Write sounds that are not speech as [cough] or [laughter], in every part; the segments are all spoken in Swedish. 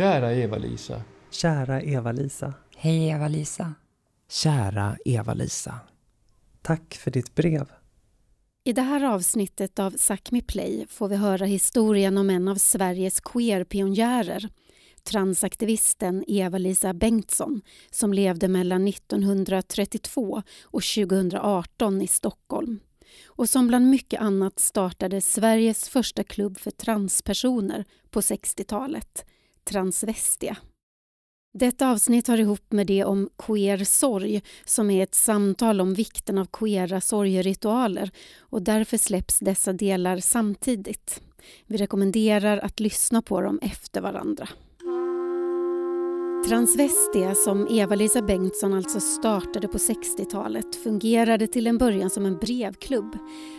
Kära Eva-Lisa. Kära Eva-Lisa. Hej Eva-Lisa. Kära Eva-Lisa. Tack för ditt brev. I det här avsnittet av Sápmi Play får vi höra historien om en av Sveriges queer-pionjärer transaktivisten Eva-Lisa Bengtsson som levde mellan 1932 och 2018 i Stockholm och som bland mycket annat startade Sveriges första klubb för transpersoner på 60-talet, Transvestia. Detta avsnitt hör ihop med det om queer sorg som är ett samtal om vikten av queera sorgeritualer och därför släpps dessa delar samtidigt. Vi rekommenderar att lyssna på dem efter varandra. Transvestia, som Eva-Lisa Bengtsson alltså startade på 60-talet fungerade till en början som en brevklubb.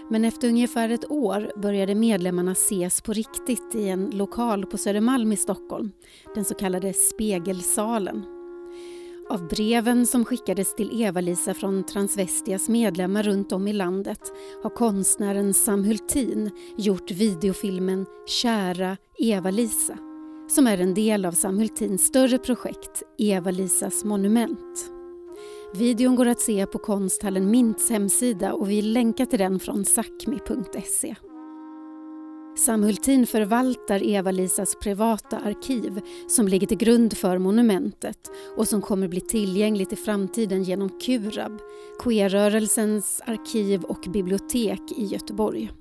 Men efter ungefär ett år började medlemmarna ses på riktigt i en lokal på Södermalm i Stockholm, den så kallade Spegelsalen. Av breven som skickades till Eva-Lisa från Transvestias medlemmar runt om i landet har konstnären Sam Hultin gjort videofilmen Kära Eva-Lisa som är en del av Sam Hultins större projekt Eva-Lisas monument. Videon går att se på konsthallen Mints hemsida och vi länkar till den från sakmi.se. Sam Hultin förvaltar Eva-Lisas privata arkiv som ligger till grund för monumentet och som kommer bli tillgängligt i framtiden genom Kurab, queerrörelsens arkiv och bibliotek i Göteborg.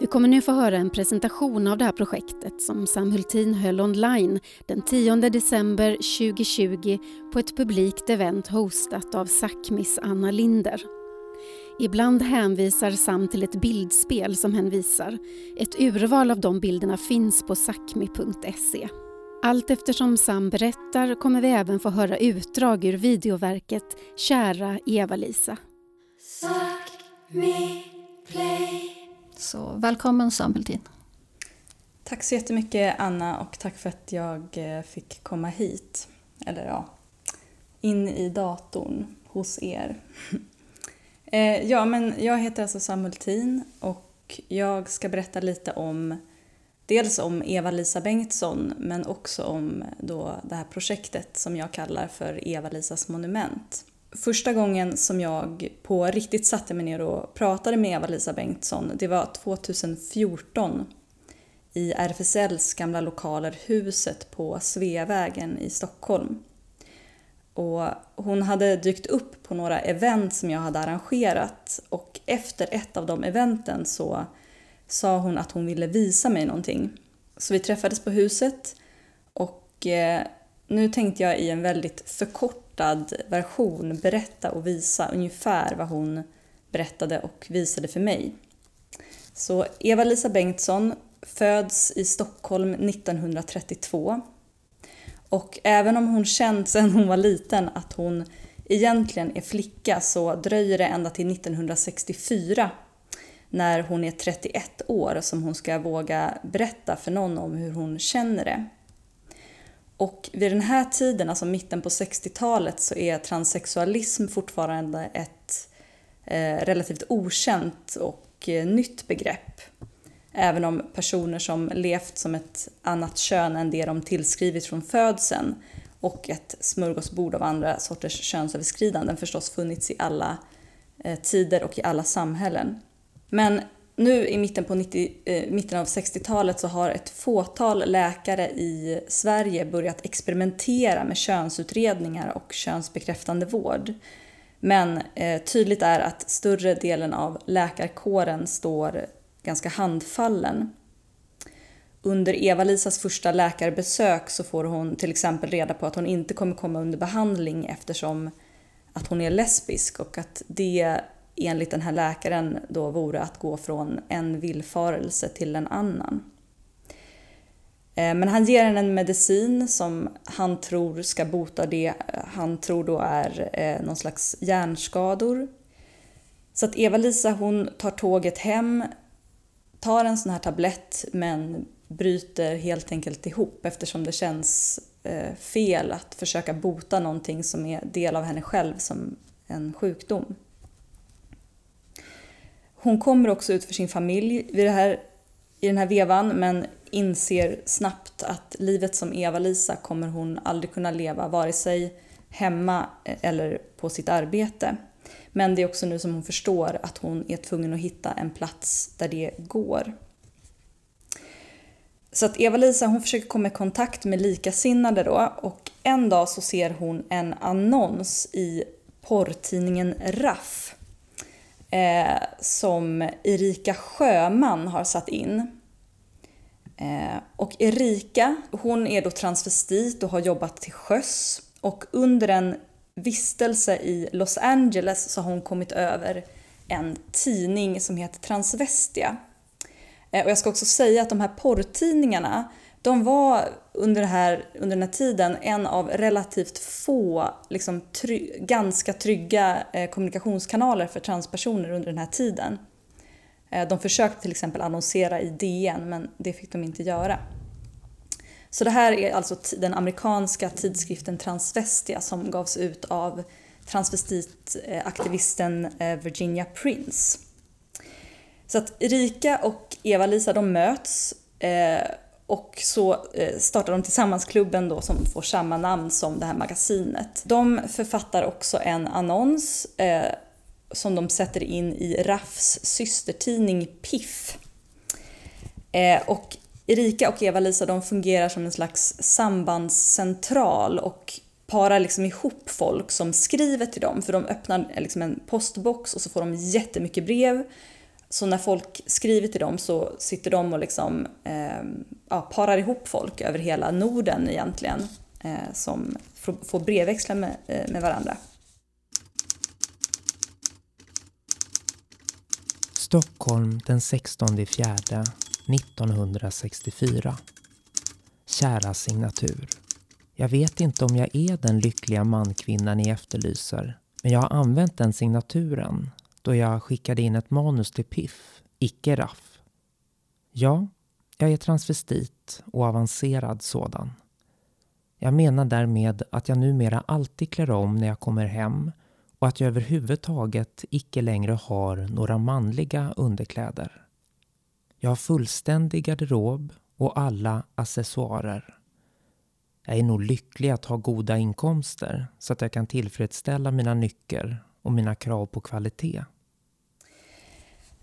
Vi kommer nu få höra en presentation av det här projektet som Sam Hultin höll online den 10 december 2020 på ett publikt event hostat av Sápmis Anna Linder. Ibland hänvisar Sam till ett bildspel som hen visar. Ett urval av de bilderna finns på sakmi.se. Allt eftersom Sam berättar kommer vi även få höra utdrag ur videoverket Kära Eva-Lisa. Play. Så välkommen Samueltin. Tack så jättemycket Anna och tack för att jag eh, fick komma hit. Eller ja, in i datorn hos er. [laughs] Eh, ja, men jag heter alltså Samueltin och jag ska berätta lite om dels om Eva-Lisa Bengtsson men också om då det här projektet som jag kallar för Eva-Lisas monument. Första gången som jag på riktigt satte mig ner och pratade med Eva-Lisa Bengtsson, det var 2014 i RFSLs gamla lokaler Huset på Sveavägen i Stockholm. Och hon hade dykt upp på några event som jag hade arrangerat och efter ett av de eventen så sa hon att hon ville visa mig någonting. Så vi träffades på huset och eh, nu tänkte jag i en väldigt förkortad version berätta och visa ungefär vad hon berättade och visade för mig. Så Eva-Lisa Bengtsson föds i Stockholm 1932. Och även om hon känt sedan hon var liten att hon egentligen är flicka så dröjer det ända till 1964 när hon är 31 år som hon ska våga berätta för någon om hur hon känner det. Och vid den här tiden, alltså mitten på 60-talet, så är transsexualism fortfarande ett eh, relativt okänt och eh, nytt begrepp. Även om personer som levt som ett annat kön än det de tillskrivits från födseln och ett smörgåsbord av andra sorters könsöverskridanden förstås funnits i alla eh, tider och i alla samhällen. Men nu i mitten, på 90, eh, mitten av 60-talet så har ett fåtal läkare i Sverige börjat experimentera med könsutredningar och könsbekräftande vård. Men eh, tydligt är att större delen av läkarkåren står ganska handfallen. Under Eva-Lisas första läkarbesök så får hon till exempel reda på att hon inte kommer komma under behandling eftersom att hon är lesbisk och att det enligt den här läkaren då vore att gå från en villfarelse till en annan. Eh, men han ger henne en medicin som han tror ska bota det eh, han tror då är eh, någon slags hjärnskador. Så att Eva-Lisa hon tar tåget hem, tar en sån här tablett men bryter helt enkelt ihop eftersom det känns fel att försöka bota någonting som är del av henne själv som en sjukdom. Hon kommer också ut för sin familj. Vid det här i den här vevan men inser snabbt att livet som Eva-Lisa kommer hon aldrig kunna leva vare sig hemma eller på sitt arbete. Men det är också nu som hon förstår att hon är tvungen att hitta en plats där det går. Så att Eva-Lisa hon försöker komma i kontakt med likasinnade då och en dag så ser hon en annons i porrtidningen Raff eh, som Erika Sjöman har satt in. Eh, och Erika, hon är då transvestit och har jobbat till sjöss och under en vistelse i Los Angeles så har hon kommit över en tidning som heter Transvestia. Eh, och jag ska också säga att de här porrtidningarna de var under, här, under den här tiden en av relativt få, liksom, try ganska trygga eh, kommunikationskanaler för transpersoner under den här tiden. Eh, de försökte till exempel annonsera i DN men det fick de inte göra. Så det här är alltså den amerikanska tidskriften Transvestia som gavs ut av transvestitaktivisten eh, Virginia Prince. Så att Erika och Eva-Lisa de möts eh, och så eh, startar de tillsammans klubben då som får samma namn som det här magasinet. De författar också en annons eh, som de sätter in i Raffs systertidning Piff. Eh, och Erika och Eva-Lisa de fungerar som en slags sambandscentral och parar liksom ihop folk som skriver till dem för de öppnar eh, liksom en postbox och så får de jättemycket brev så när folk skriver till dem så sitter de och liksom, eh, ja, parar ihop folk över hela Norden egentligen eh, som får brevväxla med, eh, med varandra. Stockholm den 16 fjärde 1964. Kära signatur. Jag vet inte om jag är den lyckliga mankvinna ni efterlyser, men jag har använt den signaturen då jag skickade in ett manus till Piff, icke Raff. Ja, jag är transvestit och avancerad sådan. Jag menar därmed att jag numera alltid klär om när jag kommer hem och att jag överhuvudtaget icke längre har några manliga underkläder. Jag har fullständig garderob och alla accessoarer. Jag är nog lycklig att ha goda inkomster så att jag kan tillfredsställa mina nycker och mina krav på kvalitet.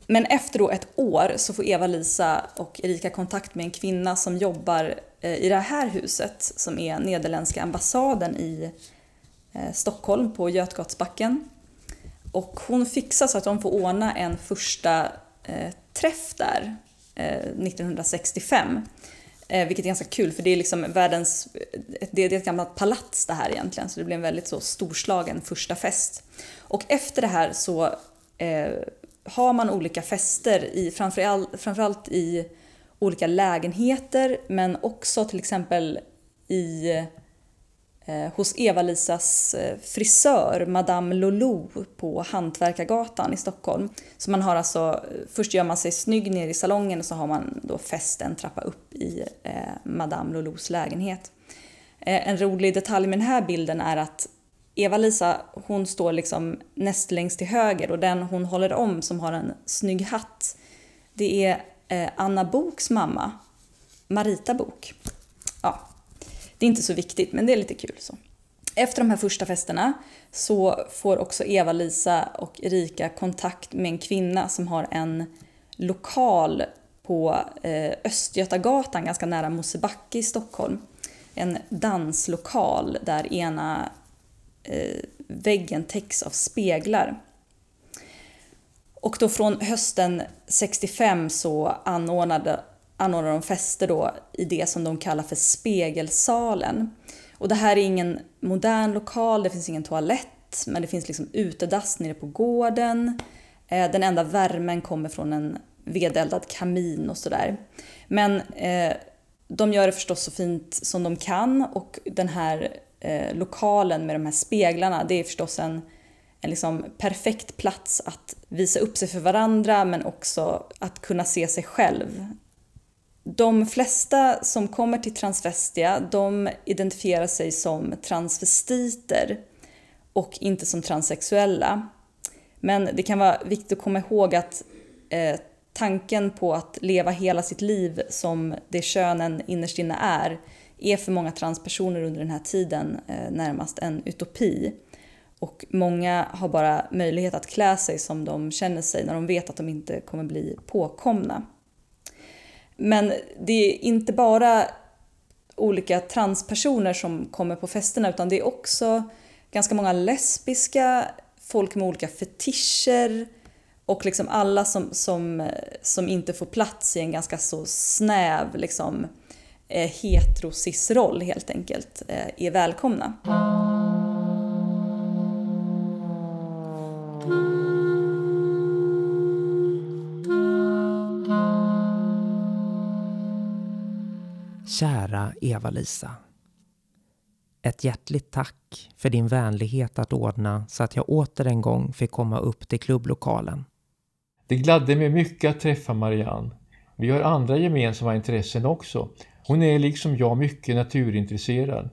Men efter då ett år så får Eva-Lisa och Erika kontakt med en kvinna som jobbar eh, i det här huset som är Nederländska ambassaden i eh, Stockholm på Götgatsbacken. Och hon fixar så att de får ordna en första eh, träff där 1965. Vilket är ganska kul för det är liksom världens, det är ett gammalt palats det här egentligen så det blir en väldigt så storslagen första fest. Och efter det här så har man olika fester, i, framförallt, framförallt i olika lägenheter men också till exempel i, eh, hos Eva-Lisas eh, frisör Madame Lolo på Hantverkargatan i Stockholm. Så man har alltså, först gör man sig snygg nere i salongen och så har man då fest en trappa upp i eh, Madame Lolos lägenhet. Eh, en rolig detalj med den här bilden är att Eva-Lisa hon står liksom näst längst till höger och den hon håller om som har en snygg hatt det är eh, Anna Boks mamma, Marita Bok. Ja, det är inte så viktigt men det är lite kul. så. Efter de här första festerna så får också Eva-Lisa och Erika kontakt med en kvinna som har en lokal på eh, Östgötagatan ganska nära Mosebacke i Stockholm. En danslokal där ena eh, väggen täcks av speglar. Och då från hösten 65 så anordnade, anordnade de fester då i det som de kallar för Spegelsalen. Och det här är ingen modern lokal, det finns ingen toalett, men det finns liksom utedass nere på gården. Eh, den enda värmen kommer från en vedeldad kamin och sådär. Men eh, de gör det förstås så fint som de kan och den här eh, lokalen med de här speglarna, det är förstås en, en liksom perfekt plats att visa upp sig för varandra men också att kunna se sig själv. De flesta som kommer till Transvestia, de identifierar sig som transvestiter och inte som transsexuella. Men det kan vara viktigt att komma ihåg att eh, tanken på att leva hela sitt liv som det könen innerst inne är, är för många transpersoner under den här tiden eh, närmast en utopi. Och många har bara möjlighet att klä sig som de känner sig när de vet att de inte kommer bli påkomna. Men det är inte bara olika transpersoner som kommer på festerna utan det är också ganska många lesbiska, folk med olika fetischer och liksom alla som, som, eh, som inte får plats i en ganska så snäv liksom, eh, heterosis-roll helt enkelt eh, är välkomna. Kära Eva-Lisa. Ett hjärtligt tack för din vänlighet att ordna så att jag åter en gång fick komma upp till klubblokalen. Det gladde mig mycket att träffa Marianne. Vi har andra gemensamma intressen också. Hon är liksom jag mycket naturintresserad.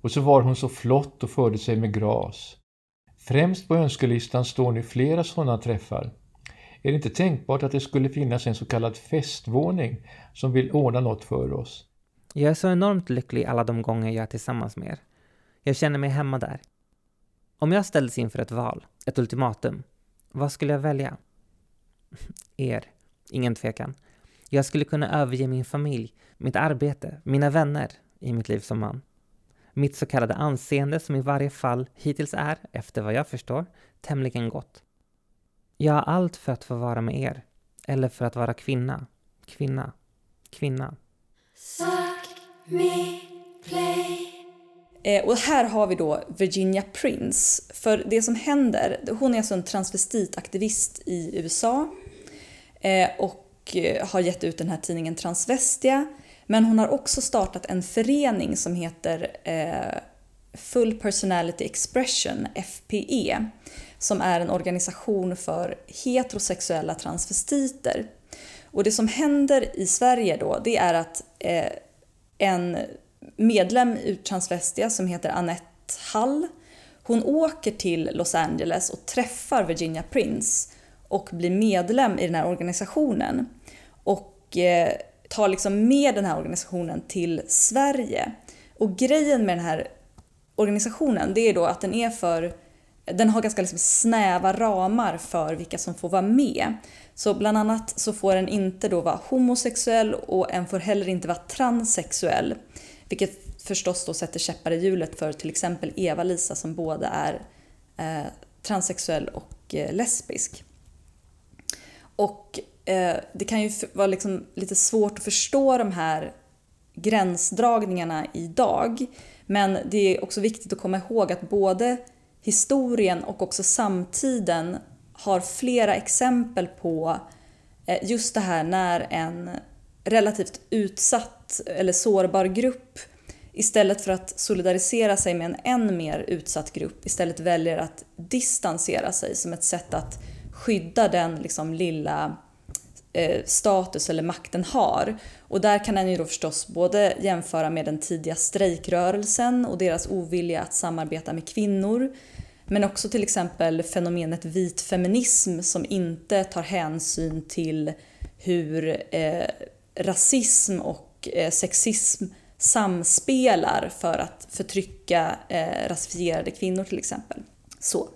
Och så var hon så flott och förde sig med gras. Främst på önskelistan står nu flera sådana träffar. Är det inte tänkbart att det skulle finnas en så kallad festvåning som vill ordna något för oss? Jag är så enormt lycklig alla de gånger jag är tillsammans med er. Jag känner mig hemma där. Om jag ställdes inför ett val, ett ultimatum, vad skulle jag välja? [laughs] Er, ingen tvekan. Jag skulle kunna överge min familj, mitt arbete, mina vänner i mitt liv som man. Mitt så kallade anseende som i varje fall hittills är, efter vad jag förstår, tämligen gott. Jag har allt för att få vara med er. Eller för att vara kvinna, kvinna, kvinna. Eh, och här har vi då Virginia Prince. För det som händer, hon är alltså en transvestitaktivist i USA eh, och Eh, har gett ut den här tidningen Transvestia. Men hon har också startat en förening som heter eh, Full Personality Expression, FPE, som är en organisation för heterosexuella transvestiter. Och det som händer i Sverige då, det är att eh, en medlem ur Transvestia som heter Annette Hall, hon åker till Los Angeles och träffar Virginia Prince och blir medlem i den här organisationen. Och eh, tar liksom med den här organisationen till Sverige. Och grejen med den här organisationen det är då att den är för den har ganska liksom snäva ramar för vilka som får vara med. Så bland annat så får en inte då vara homosexuell och en får heller inte vara transsexuell. Vilket förstås då sätter käppar i hjulet för till exempel Eva-Lisa som både är eh, transsexuell och eh, lesbisk. Och eh, det kan ju vara liksom lite svårt att förstå de här gränsdragningarna idag. Men det är också viktigt att komma ihåg att både historien och också samtiden har flera exempel på eh, just det här när en relativt utsatt eller sårbar grupp istället för att solidarisera sig med en än mer utsatt grupp istället väljer att distansera sig som ett sätt att skydda den liksom lilla eh, status eller makten har. Och där kan den ju då förstås både jämföra med den tidiga strejkrörelsen och deras ovilja att samarbeta med kvinnor men också till exempel fenomenet vit feminism som inte tar hänsyn till hur eh, rasism och eh, sexism samspelar för att förtrycka eh, rasifierade kvinnor till exempel. Så.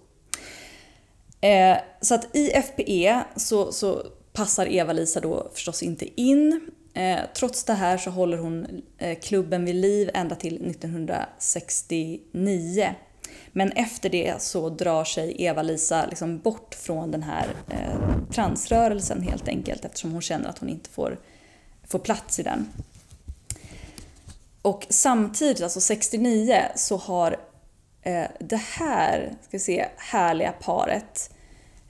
Eh, så att i FPE så, så passar Eva-Lisa då förstås inte in. Eh, trots det här så håller hon eh, klubben vid liv ända till 1969. Men efter det så drar sig Eva-Lisa liksom bort från den här eh, transrörelsen helt enkelt eftersom hon känner att hon inte får, får plats i den. Och samtidigt, alltså 69, så har Eh, det här ska vi se, härliga paret,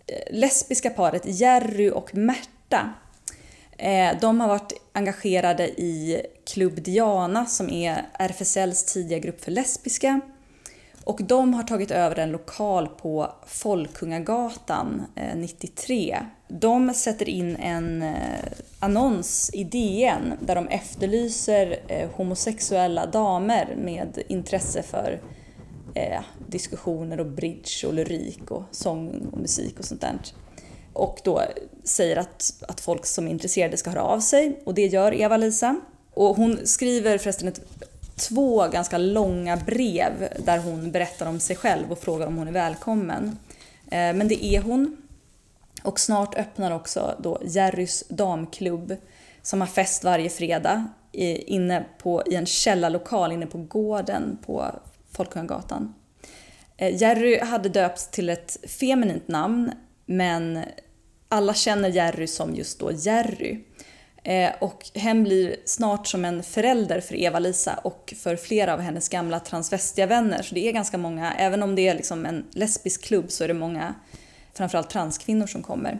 eh, lesbiska paret Jerry och Märta, eh, de har varit engagerade i Klubb Diana som är RFSLs tidiga grupp för lesbiska. Och de har tagit över en lokal på Folkungagatan eh, 93. De sätter in en eh, annons i DN där de efterlyser eh, homosexuella damer med intresse för Eh, diskussioner och bridge och lyrik och sång och musik och sånt där. och då säger att, att folk som är intresserade ska höra av sig och det gör Eva-Lisa. Och hon skriver förresten ett, två ganska långa brev där hon berättar om sig själv och frågar om hon är välkommen. Eh, men det är hon. Och snart öppnar också då Jerrys damklubb som har fest varje fredag inne på, i en källarlokal inne på gården på Folkungagatan. Eh, Jerry hade döpts till ett feminint namn men alla känner Jerry som just då Jerry. Eh, och hen blir snart som en förälder för Eva-Lisa och för flera av hennes gamla transvestiavänner. Så det är ganska många, även om det är liksom en lesbisk klubb så är det många, framförallt transkvinnor som kommer.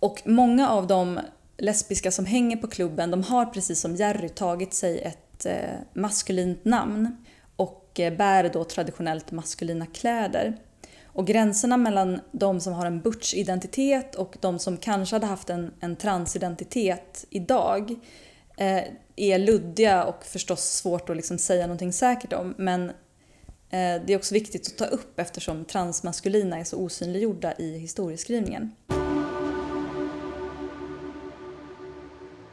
Och många av de lesbiska som hänger på klubben, de har precis som Jerry tagit sig ett eh, maskulint namn och bär då traditionellt maskulina kläder. Och gränserna mellan de som har en butch-identitet och de som kanske hade haft en, en transidentitet idag eh, är luddiga och förstås svårt att liksom säga någonting säkert om. Men eh, det är också viktigt att ta upp eftersom transmaskulina är så osynliggjorda i historieskrivningen.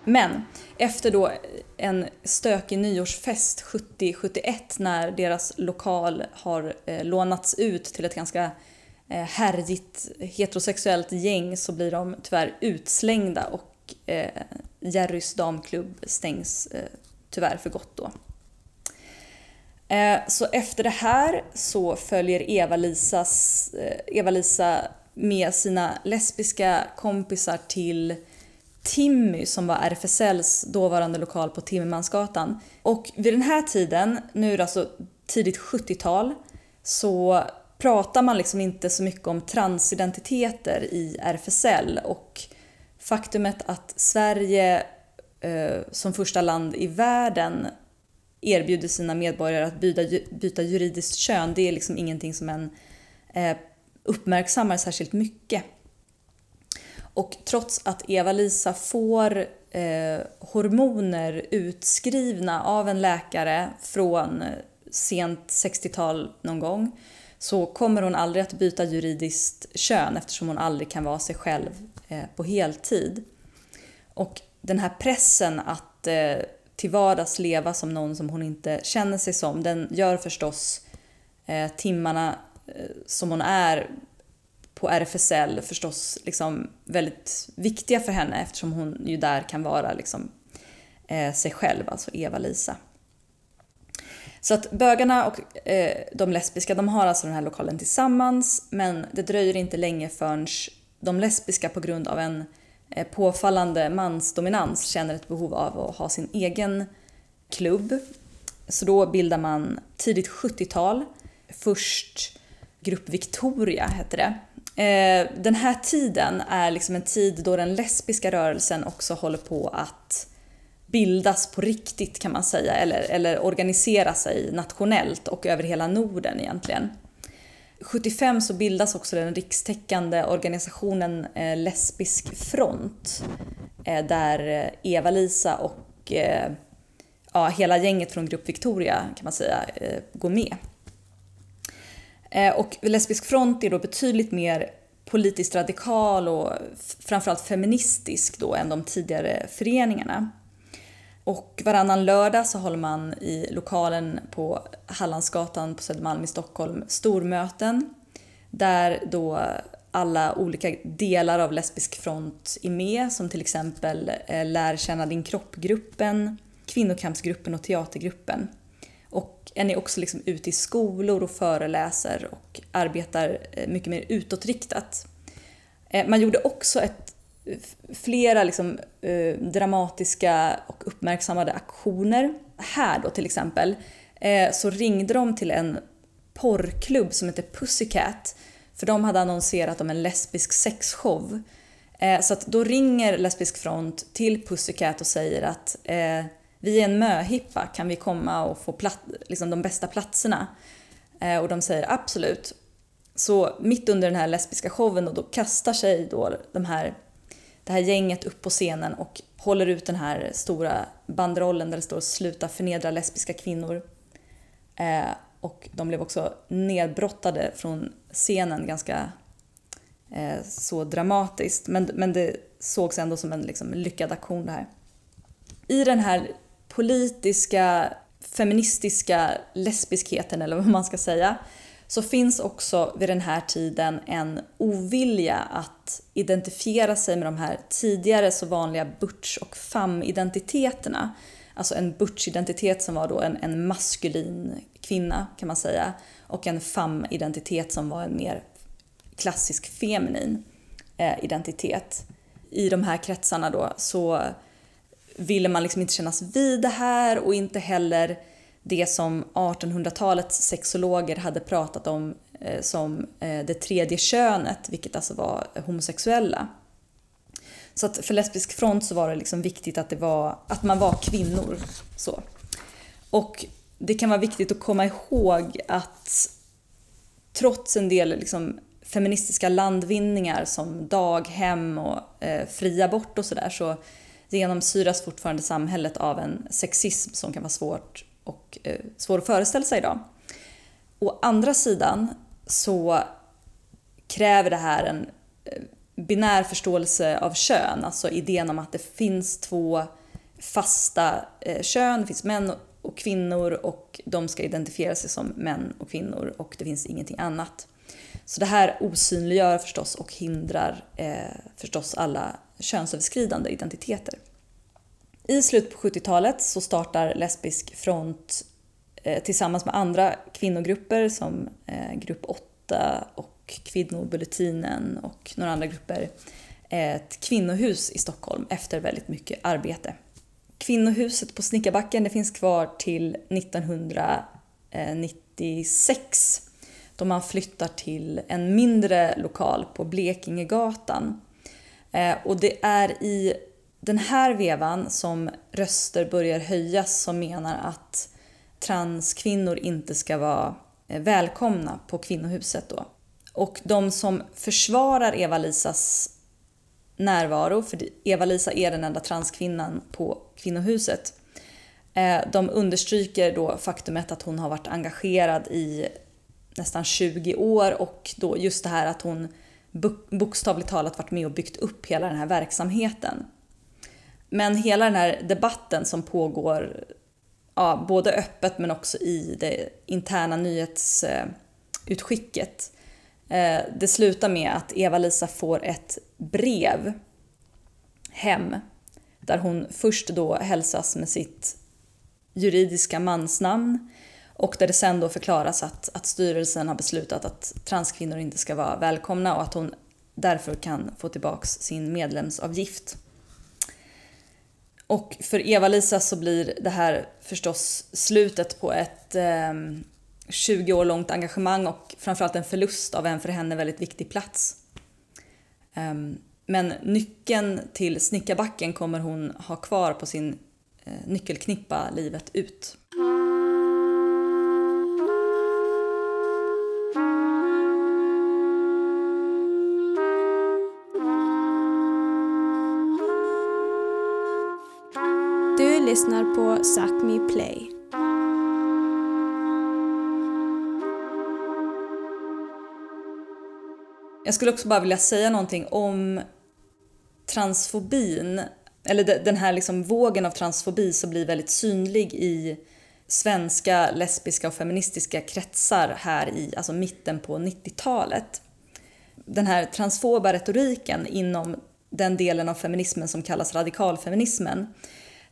Men efter då en stökig nyårsfest 70-71 när deras lokal har eh, lånats ut till ett ganska eh, härjigt heterosexuellt gäng så blir de tyvärr utslängda och eh, Jerrys damklubb stängs eh, tyvärr för gott då. Eh, så efter det här så följer Eva-Lisa eh, Eva-Lisa med sina lesbiska kompisar till Timmy som var RFSLs dåvarande lokal på Timmermansgatan. Och vid den här tiden, nu är det alltså tidigt 70-tal, så pratar man liksom inte så mycket om transidentiteter i RFSL och faktumet att Sverige eh, som första land i världen erbjuder sina medborgare att byta, byta juridiskt kön, det är liksom ingenting som en eh, uppmärksammar särskilt mycket. Och trots att Eva-Lisa får eh, hormoner utskrivna av en läkare från eh, sent 60-tal någon gång så kommer hon aldrig att byta juridiskt kön eftersom hon aldrig kan vara sig själv eh, på heltid. Och den här pressen att eh, till vardags leva som någon som hon inte känner sig som, den gör förstås eh, timmarna eh, som hon är på RFSL förstås liksom väldigt viktiga för henne eftersom hon ju där kan vara liksom, eh, sig själv, alltså Eva-Lisa. Så att bögarna och eh, de lesbiska de har alltså den här lokalen tillsammans men det dröjer inte länge förrän de lesbiska på grund av en eh, påfallande mansdominans känner ett behov av att ha sin egen klubb. Så då bildar man tidigt 70-tal först Grupp Victoria hette det Eh, den här tiden är liksom en tid då den lesbiska rörelsen också håller på att bildas på riktigt kan man säga, eller, eller organisera sig nationellt och över hela Norden egentligen. 75 så bildas också den rikstäckande organisationen eh, Lesbisk front eh, där eh, Eva-Lisa och ja, hela gänget från Grupp Victoria kan man säga går med. Eh, och Lesbisk front är då betydligt mer politiskt radikal och framförallt feministisk då än de tidigare föreningarna. Och varannan lördag så håller man i lokalen på Hallandsgatan på Södermalm i Stockholm stormöten där då alla olika delar av Lesbisk front är med som till exempel eh, Lär känna din kropp-gruppen, Kvinnokampsgruppen och Teatergruppen. Och en är också liksom ute i skolor och föreläser och arbetar eh, mycket mer utåtriktat. Eh, man gjorde också ett, flera liksom, eh, dramatiska och uppmärksammade aktioner. Här då till exempel eh, så ringde de till en porrklubb som heter Pussycat för de hade annonserat om en lesbisk sexshow. Så att då ringer Lesbisk front till Pussycat och säger att vi är en möhippa, kan vi komma och få platt, liksom de bästa platserna? Eh, och de säger absolut. Så mitt under den här lesbiska showen och då kastar sig då de här, det här gänget upp på scenen och håller ut den här stora banderollen där det står “Sluta förnedra lesbiska kvinnor”. Eh, och de blev också nedbrottade från scenen ganska eh, så dramatiskt. Men, men det sågs ändå som en liksom, lyckad aktion det här. I den här politiska, feministiska lesbiskheten, eller vad man ska säga, så finns också vid den här tiden en ovilja att identifiera sig med de här tidigare så vanliga butch och femme-identiteterna. Alltså en butch-identitet som var då en, en maskulin kvinna kan man säga och en femme-identitet som var en mer klassisk feminin eh, identitet. I de här kretsarna då så ville man liksom inte kännas vid det här och inte heller det som 1800-talets sexologer hade pratat om eh, som eh, det tredje könet, vilket alltså var homosexuella. Så att för lesbisk front så var det liksom viktigt att, det var, att man var kvinnor. Så. Och det kan vara viktigt att komma ihåg att trots en del liksom feministiska landvinningar som daghem och eh, fri abort och sådär så genomsyras fortfarande samhället av en sexism som kan vara svårt och eh, svår att föreställa sig idag. Å andra sidan så kräver det här en eh, binär förståelse av kön, alltså idén om att det finns två fasta eh, kön, det finns män och kvinnor och de ska identifiera sig som män och kvinnor och det finns ingenting annat. Så det här osynliggör förstås och hindrar eh, förstås alla könsöverskridande identiteter. I slutet på 70-talet så startar Lesbisk front eh, tillsammans med andra kvinnogrupper som eh, Grupp 8 och Kvinnobulletinen och några andra grupper ett kvinnohus i Stockholm efter väldigt mycket arbete. Kvinnohuset på Snickarbacken det finns kvar till 1996 då man flyttar till en mindre lokal på Blekingegatan. Eh, och det är i den här vevan som röster börjar höjas som menar att transkvinnor inte ska vara eh, välkomna på kvinnohuset då. Och de som försvarar Eva-Lisas närvaro, för Eva-Lisa är den enda transkvinnan på kvinnohuset, eh, de understryker då faktumet att hon har varit engagerad i nästan 20 år och då just det här att hon bokstavligt talat varit med och byggt upp hela den här verksamheten. Men hela den här debatten som pågår ja, både öppet men också i det interna nyhetsutskicket. Eh, det slutar med att Eva-Lisa får ett brev hem där hon först då hälsas med sitt juridiska mansnamn och där det sen då förklaras att, att styrelsen har beslutat att transkvinnor inte ska vara välkomna och att hon därför kan få tillbaks sin medlemsavgift. Och för Eva-Lisa så blir det här förstås slutet på ett eh, 20 år långt engagemang och framförallt en förlust av en för henne väldigt viktig plats. Eh, men nyckeln till Snickarbacken kommer hon ha kvar på sin eh, nyckelknippa livet ut. Lyssnar på Sápmi Play. Jag skulle också bara vilja säga någonting om transfobin, eller den här liksom vågen av transfobi som blir väldigt synlig i svenska lesbiska och feministiska kretsar här i alltså mitten på 90-talet. Den här transfoba retoriken inom den delen av feminismen som kallas radikalfeminismen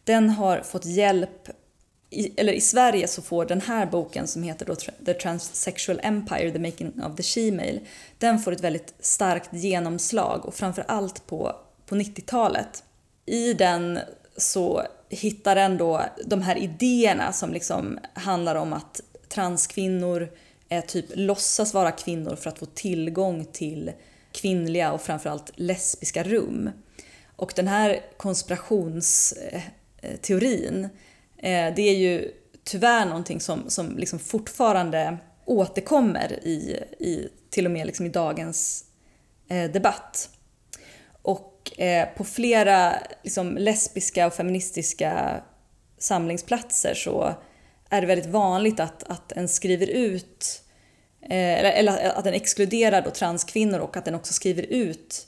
den har fått hjälp, i, eller i Sverige så får den här boken som heter då The Transsexual Empire, The Making of the Shemale den får ett väldigt starkt genomslag och framförallt på, på 90-talet. I den så hittar den då de här idéerna som liksom handlar om att transkvinnor är typ låtsas vara kvinnor för att få tillgång till kvinnliga och framförallt lesbiska rum. Och den här konspirations Eh, Eh, teorin. Eh, det är ju tyvärr någonting som, som liksom fortfarande återkommer i, i till och med liksom i dagens eh, debatt. Och på flera liksom, lesbiska och feministiska samlingsplatser så är det väldigt vanligt att, att en skriver ut eller att den exkluderar då transkvinnor och att den också skriver ut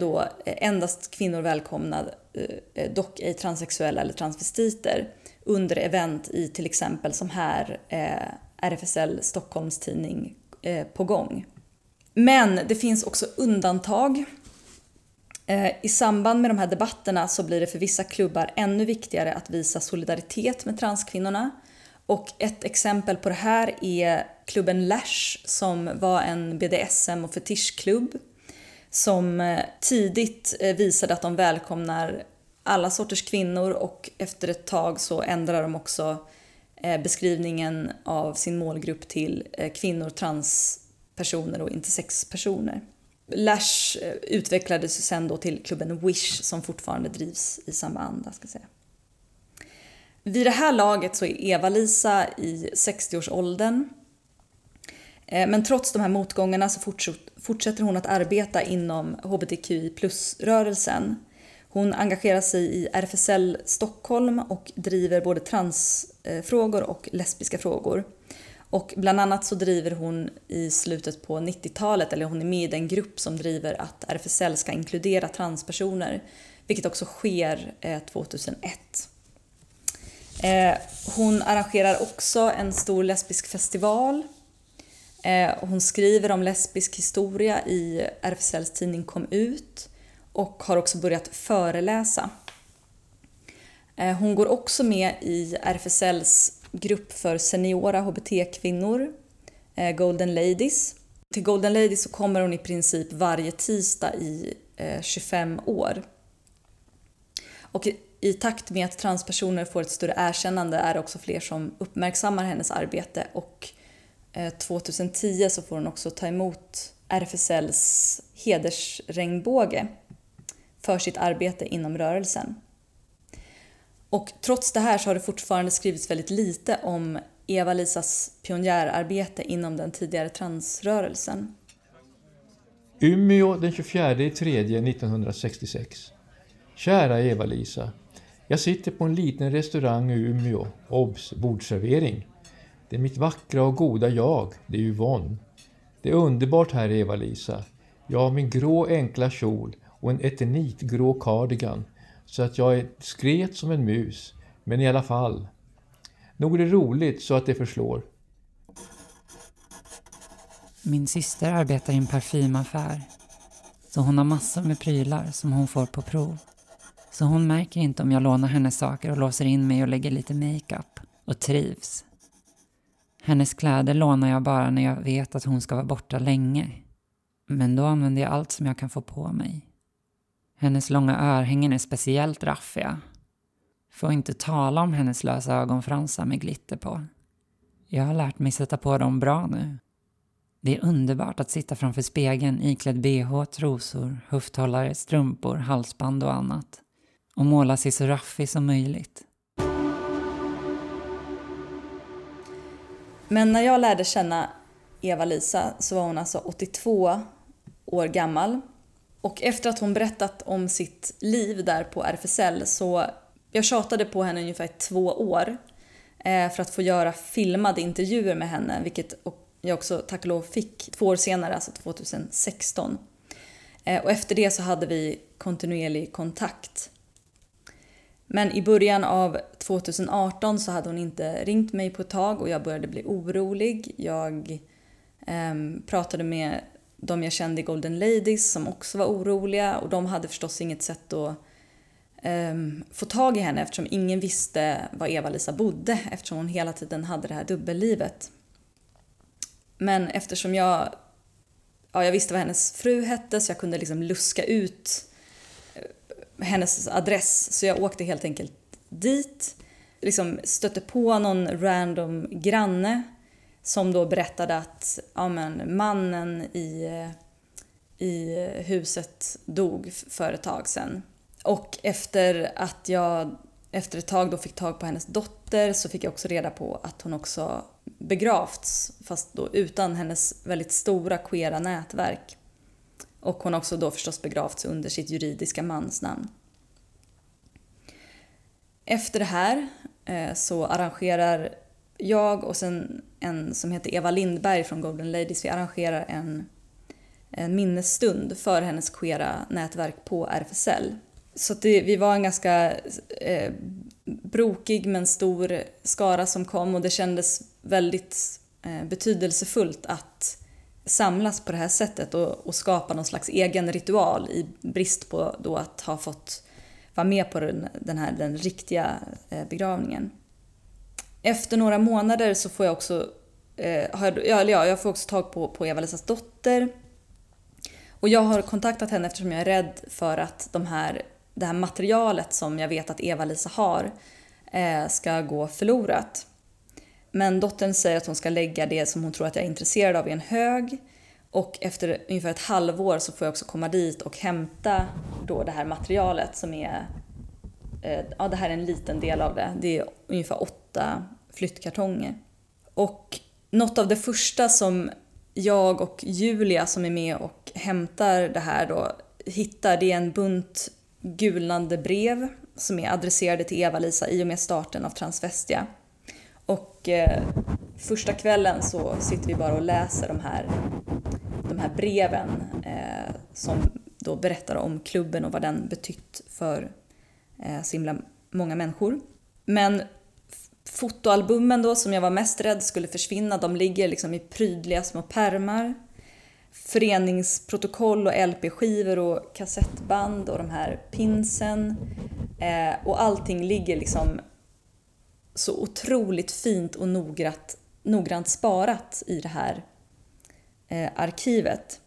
då endast kvinnor välkomna, Eh, eh, dock ej transsexuella eller transvestiter under event i till exempel som här eh, RFSL Stockholms tidning på gång. Men det finns också undantag. I samband med de här debatterna så blir det för vissa klubbar ännu viktigare att visa solidaritet med transkvinnorna och ett exempel på det här är klubben Lash som var en BDSM och fetischklubb som eh, tidigt eh, visade att de välkomnar alla sorters kvinnor och efter ett tag så ändrar de också eh, beskrivningen av sin målgrupp till kvinnor, transpersoner och intersexpersoner. Lash utvecklades sen då till klubben Wish som fortfarande drivs i samma anda. Ska säga. Vid det här laget så är Eva-Lisa i 60-årsåldern. Eh, men trots de här motgångarna så fortsätter hon att arbeta inom hbtqi plus-rörelsen. Hon engagerar sig i RFSL Stockholm och driver både transfrågor och lesbiska frågor. Och bland annat så driver hon i slutet på 90-talet, eller hon är med i den grupp som driver att RFSL ska inkludera transpersoner, vilket också sker eh, 2001. Eh, hon arrangerar också en stor lesbisk festival. Eh, hon skriver om lesbisk historia i RFSLs tidning Kom ut och har också börjat föreläsa. Eh, hon går också med i RFSLs grupp för seniora hbt-kvinnor, eh, Golden Ladies. Till Golden Ladies så kommer hon i princip varje tisdag i eh, 25 år. Och i takt med att transpersoner får ett större erkännande är det också fler som uppmärksammar hennes arbete och Eh, 2010 så får hon också ta emot RFSLs hedersregnbåge för sitt arbete inom rörelsen. Och trots det här så har det fortfarande skrivits väldigt lite om Eva-Lisas pionjärarbete inom den tidigare transrörelsen. Umeå den 24 3 1966. Kära Eva-Lisa. Jag sitter på en liten restaurang i Umeå. Obs! Bordservering. Det är mitt vackra och goda jag. Det är Yvonne. Det är underbart här Eva-Lisa. Jag har min grå enkla kjol och en eternitgrå cardigan så att jag är skret som en mus. Men i alla fall. Nog är det roligt så att det förslår. Min syster arbetar i en parfymaffär. Så hon har massor med prylar som hon får på prov. Så hon märker inte om jag lånar hennes saker och låser in mig och lägger lite makeup. Och trivs. Hennes kläder lånar jag bara när jag vet att hon ska vara borta länge. Men då använder jag allt som jag kan få på mig. Hennes långa örhängen är speciellt raffiga. Får inte tala om hennes lösa ögonfransar med glitter på. Jag har lärt mig sätta på dem bra nu. Det är underbart att sitta framför spegeln iklädd bh, trosor, höfthållare, strumpor, halsband och annat och måla sig så raffig som möjligt. Men när jag lärde känna Eva-Lisa så var hon alltså 82 år gammal. Och efter att hon berättat om sitt liv där på RFSL så jag tjatade på henne ungefär två år eh, för att få göra filmade intervjuer med henne, vilket jag också tack och lov fick två år senare, alltså 2016. Eh, och efter det så hade vi kontinuerlig kontakt. Men i början av 2018 så hade hon inte ringt mig på ett tag och jag började bli orolig. Jag eh, pratade med de jag kände i Golden Ladies som också var oroliga och de hade förstås inget sätt att eh, få tag i henne eftersom ingen visste var Eva-Lisa bodde eftersom hon hela tiden hade det här dubbellivet. Men eftersom jag, ja, jag visste vad hennes fru hette så jag kunde liksom luska ut hennes adress så jag åkte helt enkelt dit. Liksom stötte på någon random granne som då berättade att ja, men, mannen i, eh, i huset dog för ett tag sedan. Och efter att jag efter ett tag då fick tag på hennes dotter så fick jag också reda på att hon också begravts fast då utan hennes väldigt stora queera nätverk. Och hon har också då förstås begravts under sitt juridiska mansnamn. Efter det här eh, så arrangerar jag och sen en som heter Eva Lindberg från Golden Ladies, vi arrangerar en, en minnesstund för hennes queera nätverk på RFSL. Så det, vi var en ganska eh, brokig men stor skara som kom och det kändes väldigt eh, betydelsefullt att samlas på det här sättet och, och, skapa någon slags egen ritual i brist på då att ha fått vara med på den, den här den riktiga eh, begravningen. Efter några månader så får jag också, eh, har ja, jag får också tag på, på Eva-Lisas dotter. Och jag har kontaktat henne eftersom jag är rädd för att de här, det här materialet som jag vet att Eva-Lisa har eh, ska gå förlorat. Men dottern säger att hon ska lägga det som hon tror att jag är intresserad av i en hög. Och efter ungefär ett halvår så får jag också komma dit och hämta då det här materialet som är... Eh, ja, det här är en liten del av det. Det är ungefär åtta flyttkartonger. Och något av det första som jag och Julia som är med och hämtar det här då hittar, det är en bunt gulnande brev som är adresserade till Eva-Lisa i och med starten av Transvestia. Och eh, första kvällen så sitter vi bara och läser de här, de här breven eh, som då berättar om klubben och vad den betytt för eh, så himla många människor. Men fotoalbumen då som jag var mest rädd skulle försvinna, de ligger liksom i prydliga små pärmar. Föreningsprotokoll och LP-skivor och kassettband och de här pinsen. Eh, och allting ligger liksom så otroligt fint och noggrant, noggrant sparat i det här eh, arkivet.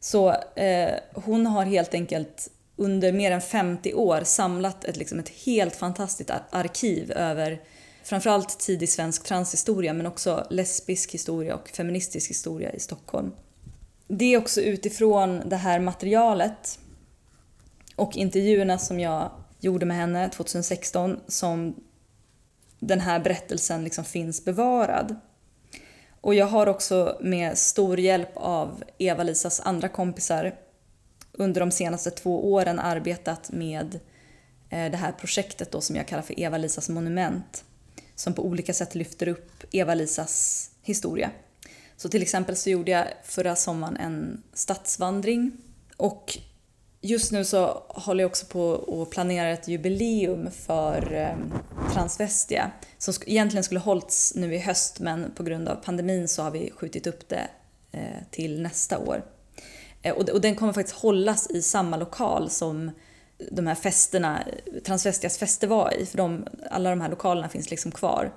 Så eh, hon har helt enkelt under mer än 50 år samlat ett, liksom ett helt fantastiskt arkiv över framförallt tidig svensk transhistoria men också lesbisk historia och feministisk historia i Stockholm. Det är också utifrån det här materialet och intervjuerna som jag gjorde med henne 2016 som den här berättelsen liksom finns bevarad. Och jag har också med stor hjälp av Eva-Lisas andra kompisar under de senaste två åren arbetat med eh, det här projektet då som jag kallar för Eva-Lisas monument som på olika sätt lyfter upp Eva-Lisas historia. Så till exempel så gjorde jag förra sommaren en stadsvandring och just nu så håller jag också på att planera ett jubileum för ehm, Transvestia som egentligen skulle hållits nu i höst men på grund av pandemin så har vi skjutit upp det eh, till nästa år. Eh, och den kommer faktiskt hållas i samma lokal som de här festerna, Transvestias fester var i, för de, alla de här lokalerna finns liksom kvar.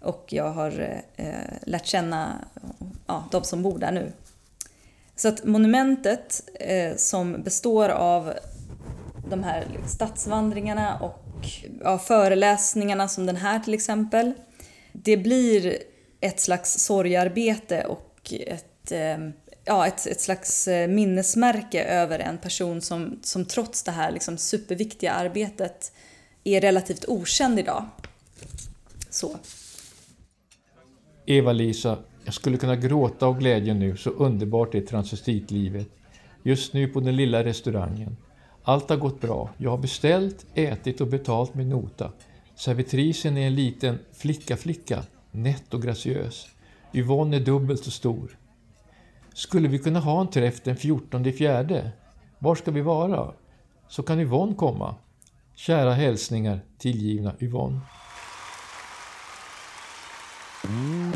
Och jag har eh, lärt känna ja, de som bor där nu. Så att monumentet eh, som består av de här stadsvandringarna och ja, föreläsningarna som den här till exempel. Det blir ett slags sorgarbete och ett eh, ja, ett, ett slags eh, minnesmärke över en person som, som trots det här liksom superviktiga arbetet är relativt okänd idag. Så. Eva-Lisa, jag skulle kunna gråta av glädje nu, så underbart är transvestitlivet. Just nu på den lilla restaurangen. Allt har gått bra. Jag har beställt, ätit och betalt min nota. Servitrisen är en liten flicka-flicka, nätt och graciös. Yvonne är dubbelt så stor. Skulle vi kunna ha en träff den 14 fjärde? Var ska vi vara? Så kan Yvonne komma. Kära hälsningar tillgivna Yvonne. Mm.